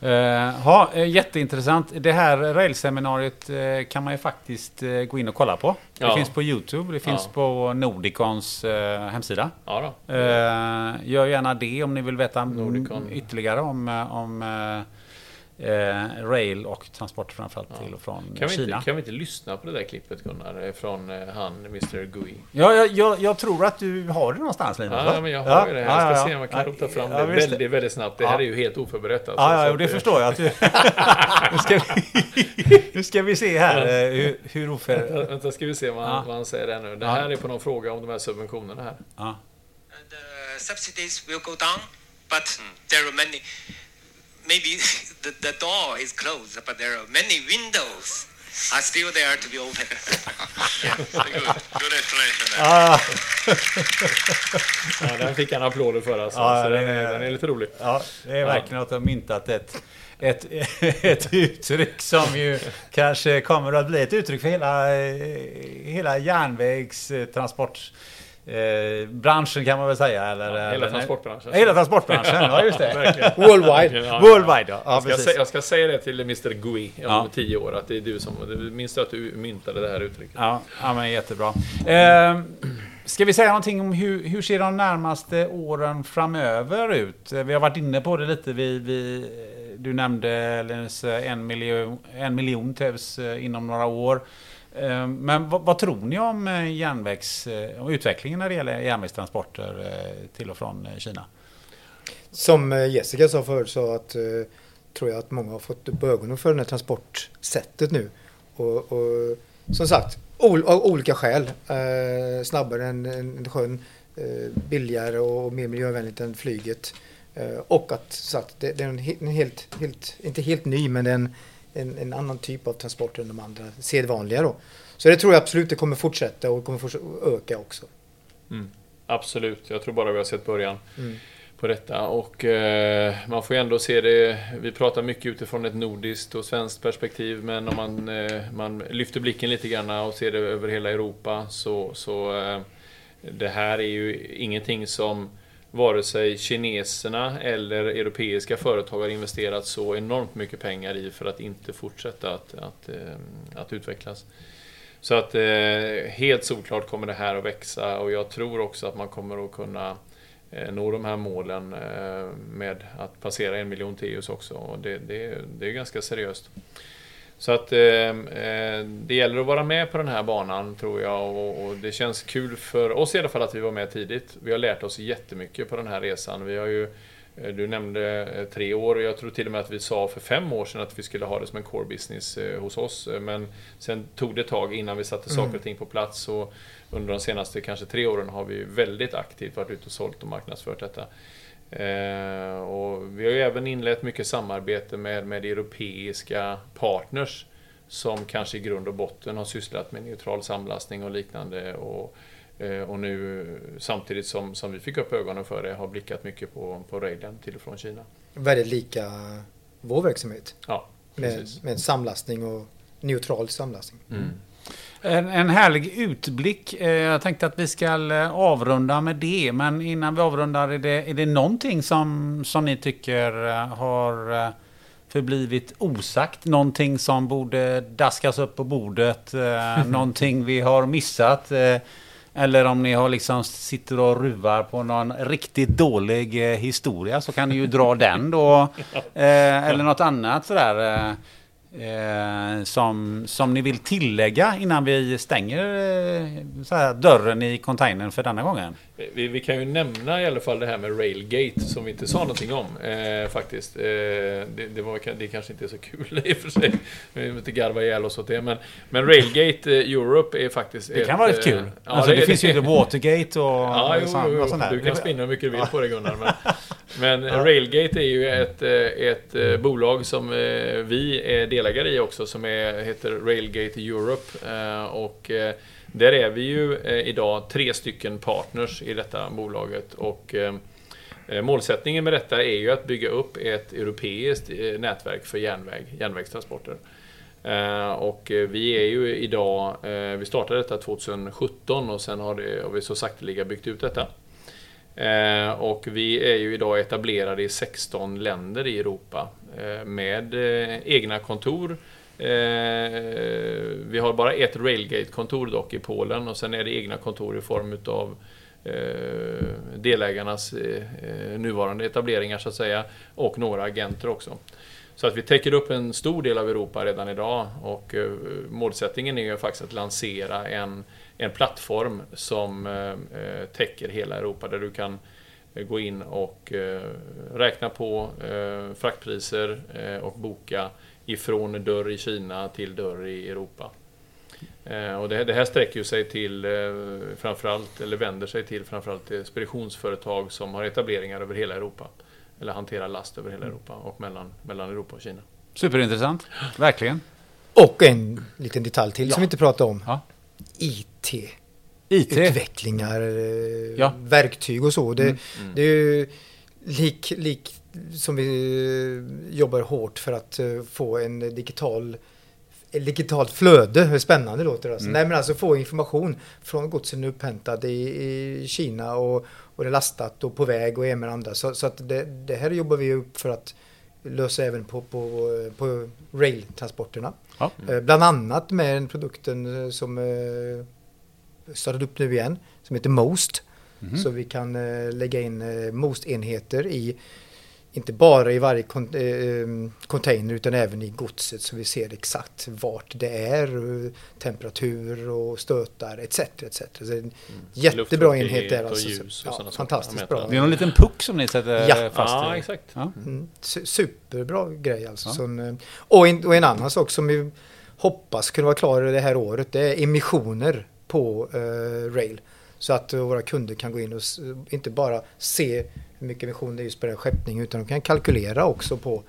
Det- eh, ja, eh, jätteintressant. Det här railseminariet eh, kan man ju faktiskt eh, gå in och kolla på. Det Ja. finns på Youtube, det finns Ja. på Nordicons hemsida. Ja då. Gör gärna det om ni vill veta Nordicon. ytterligare om, om eh, eh, rail och transport framförallt Ja. till och från Kan vi, Kina. inte, kan vi inte lyssna på det där klippet Gunnar? eh, Från eh, han, Mr Gui. Ja, jag, jag, jag tror att du har det någonstans Linus. Ja, men jag har ju det här. Jag ska se om jag kan Ja, rota fram ja, det visst. väldigt, väldigt snabbt. Det Ja. här är ju helt oförberett alltså. Ja, ja, det det- förstår jag. Att du... nu, ska vi... nu ska vi se här eh, hur, hur oför... Vänta, Vänta, ska vi se vad han, Ja. vad han säger där nu. Det Ja. här är på någon fråga om de här subventionerna här. Ja. the subsidies will go down, but there are many. Maybe the, the door is closed, but there are many windows are still there to be open. Good, good explanation. Ah, Ja, den fick han applåder för alltså. Ja, så den, är, den är lite rolig. ja, det är verkligen att de myntat ett, ett, ett uttryck som ju kanske kommer att bli ett uttryck för hela, eh, hela järnvägstransport eh, branschen kan man väl säga. Eller, Ja, hela eller, transportbranschen. Hela transportbranschen, ja just det. Worldwide. Ja, Worldwide, ja. ja jag, ska precis. säga, jag ska säga det till Mr Gui om Ja. tio år, att det är du som... Minns du att du myntade det här uttrycket? Ja, ja men jättebra. Eh, ska vi säga någonting om hur, hur ser de närmaste åren framöver ut? Eh, Vi har varit inne på det lite. Vi, vi, du nämnde Linus, eh, en miljon, en miljon tävs eh, inom några år. Ehm, men vad, vad tror ni om eh, järnvägs, eh, om utvecklingen när det gäller järnvägstransporter eh, till och från Kina? Som Jessica sa förut så att, tror jag att många har fått upp ögonen för det här transportsättet nu. Och, och som sagt, ol, av olika skäl. Eh, snabbare än, än sjön, eh, billigare och mer miljövänligt än flyget. Eh, och att så att det, det är en, en helt, helt, inte helt ny, men det är en, en, en annan typ av transporter än de andra sedvanliga då. Så det tror jag absolut det kommer fortsätta och kommer fortsätta öka också. Absolut, jag tror bara vi har sett början Mm. på detta. Och eh, man får ju ändå se det, vi pratar mycket utifrån ett nordiskt och svenskt perspektiv, men om man, eh, man lyfter blicken lite grann och ser det över hela Europa så, så eh, det här är ju ingenting som vare sig kineserna eller europeiska företag har investerat så enormt mycket pengar i för att inte fortsätta att, att, eh, att utvecklas. Så att eh, helt solklart kommer det här att växa och jag tror också att man kommer att kunna eh, nå de här målen med att passera en miljon TIUs också. Och det, det, det är ganska seriöst. Så att eh, eh, det gäller att vara med på den här banan tror jag och, och, det känns kul för oss i alla fall att vi var med tidigt. Vi har lärt oss jättemycket på den här resan. Vi har ju Eh, du nämnde eh, tre år och jag tror till och med att vi sa för fem år sedan att vi skulle ha det som en core business hos oss. Men sen tog det ett tag innan vi satte saker och mm. ting på plats och under de senaste kanske tre åren har vi väldigt aktivt varit ute och sålt och marknadsfört detta. Och vi har ju även inlett mycket samarbete med, med europeiska partners som kanske i grund och botten har sysslat med neutral samlastning och liknande. Och Eh, och nu samtidigt som, som vi fick upp ögonen för det har blickat mycket på, på railen till och från Kina. Väldigt lika vår verksamhet. Ja, med, med samlastning och neutral samlastning. Mm. En, en härlig utblick. Eh, jag tänkte att vi ska eh, avrunda med det. Men innan vi avrundar, är det, är det någonting som, som ni tycker har förblivit osagt? Någonting som borde daskas upp på bordet? någonting vi har missat? Eller om ni har liksom sitter och ruvar på någon riktigt dålig eh, historia så kan ni ju dra den då. Eh, eller något annat sådär. Eh, eh, som, som ni vill tillägga innan vi stänger eh, här, dörren i containern för denna gången? Vi, vi, kan ju nämna i alla fall det här med Railgate som vi inte sa någonting om eh, faktiskt. Eh, det, det, var, det kanske inte är så kul i och för sig. Vi vill inte garva ihjäl oss åt det. Men, men Railgate eh, Europe är faktiskt... Det kan vara rätt kul. Ja, alltså, det, det, finns ju Watergate och, ja, jo, sånt, jo, sånt där. Du kan spinna hur mycket du vill på det Gunnar. Men, men ja. Railgate är ju ett, ett bolag som vi är delägare i också som är, heter Railgate Europe. Och där är vi ju eh, idag tre stycken partners i detta bolaget och eh, eh, målsättningen med detta är ju att bygga upp ett europeiskt nätverk för järnväg, järnvägstransporter. Och vi är ju idag, vi startade detta 2017 och sen har, det, har vi så sakteliga byggt ut detta. Eh, och vi är ju idag etablerade i 16 länder i Europa eh, med eh, egna kontor vi har bara ett Railgate-kontor dock i Polen och sen är det egna kontor i form utav delägarnas nuvarande etableringar så att säga och några agenter också. Så att vi täcker upp en stor del av Europa redan idag och målsättningen är ju faktiskt att lansera en, en plattform som eh, täcker hela Europa där du kan eh, gå in och räkna på fraktpriser och boka ifrån dörr i Kina till dörr i Europa. Eh, och det, här sträcker sig till eh, framförallt, eller vänder sig till framförallt speditionsföretag som har etableringar över hela Europa. Eller hanterar last över hela. Europa och mellan, mellan Europa och Kina. Superintressant, verkligen. Och en liten detalj till ja. som vi inte pratade om. Ja. IT. IT. Utvecklingar, eh, ja. verktyg och så. Det, mm. det är ju lik, lik som vi eh, jobbar hårt för att eh, få en digital digitalt flöde, hur spännande det låter. Alltså. Mm. Nej men alltså få information från godsen upphämtad i, i Kina och, och det är lastat och på väg och en med andra. Så, så att det, det, här jobbar vi upp för att lösa även på, på, på rail-transporterna. Ja. Mm. Bland annat med den produkten som startat upp nu igen, som heter Most. Mm. Så vi kan lägga in Most-enheter i inte bara i varje eh, container utan även i godset så vi ser exakt vart det är, temperatur och stötar etc. etc. Så en mm. jättebra enhet där. Alltså. Ja, fantastiskt bra. Det är en liten puck som ni sätter ja. fast ja, exakt. Ja. Mm. Superbra grej alltså. Ja. Som, eh, och, en, och en annan sak som vi hoppas kunna vara klar det här året det är emissioner på eh, rail. Så att våra kunder kan gå in och inte bara se hur mycket emission det är just på den skeppning utan de kan kalkylera också på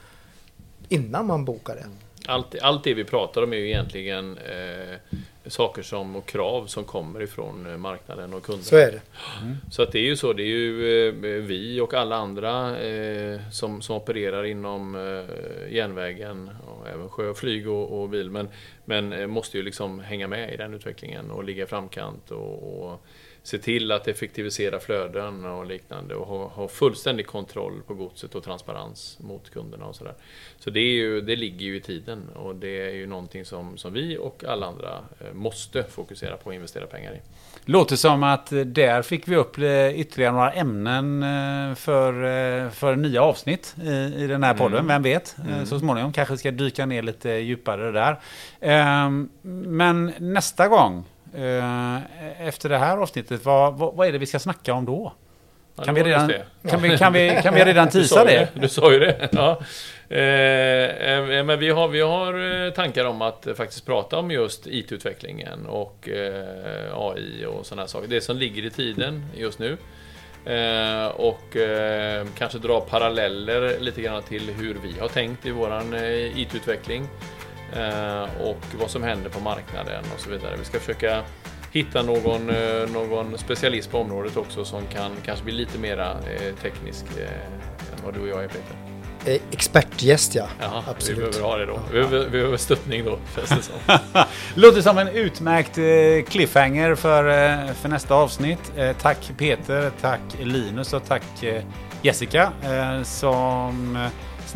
innan man bokar det. Allt, allt det vi pratar om är ju egentligen eh, saker som, och krav som kommer ifrån eh, marknaden och kunderna. Så är det. Mm. Så att det är ju så, det är ju eh, vi och alla andra eh, som, som opererar inom eh, järnvägen, och även sjö, flyg och, och bil, men, men eh, måste ju liksom hänga med i den utvecklingen och ligga i framkant och, och se till att effektivisera flöden och liknande och ha, ha fullständig kontroll på godset och transparens mot kunderna och sådär. Så det, är ju, det ligger ju i tiden och det är ju någonting som, som vi och alla andra eh, måste fokusera på och investera pengar i. Låter som att där fick vi upp eh, ytterligare några ämnen eh, för, för nya avsnitt i, i den här podden. Mm. Vem vet? Mm. Så småningom kanske ska dyka ner lite djupare där. Ehm, Men nästa gång efter det här avsnittet, vad, vad, vad är det vi ska snacka om då? Ja, Kan vi, redan, kan, vi, kan, vi, kan vi redan tisa det? Du sa ju det. Ja. Eh, eh, men vi har, vi har eh, tankar om att eh, faktiskt prata om just IT-utvecklingen och eh, AI och sådana här saker. Det som ligger i tiden just nu. Eh, och eh, kanske dra paralleller lite grann till hur vi har tänkt i våran eh, IT-utveckling. Eh, och vad som händer på marknaden och så vidare. Vi ska försöka hitta någon, eh, någon specialist på området också som kan kanske bli lite mera eh, teknisk än vad du och jag är Peter. Expertgäst ja, Jaha, vi absolut. behöver ha det då. Vi behöver, vi behöver stöttning då, känns det som. Låter som en utmärkt cliffhanger för, för nästa avsnitt. Tack Peter, tack Linus och tack Jessica som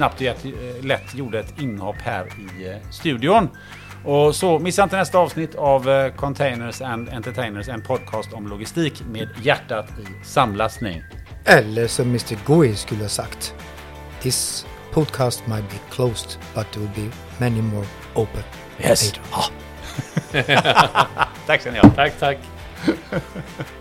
snabbt och lätt gjorde ett inhopp här i eh, studion. Och så missa inte nästa avsnitt av eh, Containers and Entertainers, en podcast om logistik med hjärtat i samlastning. Eller som Mr. Gui skulle ha sagt. This podcast might be closed but there will be many more open Yes. later. Ah. Tack ska ni ha. Tack, tack.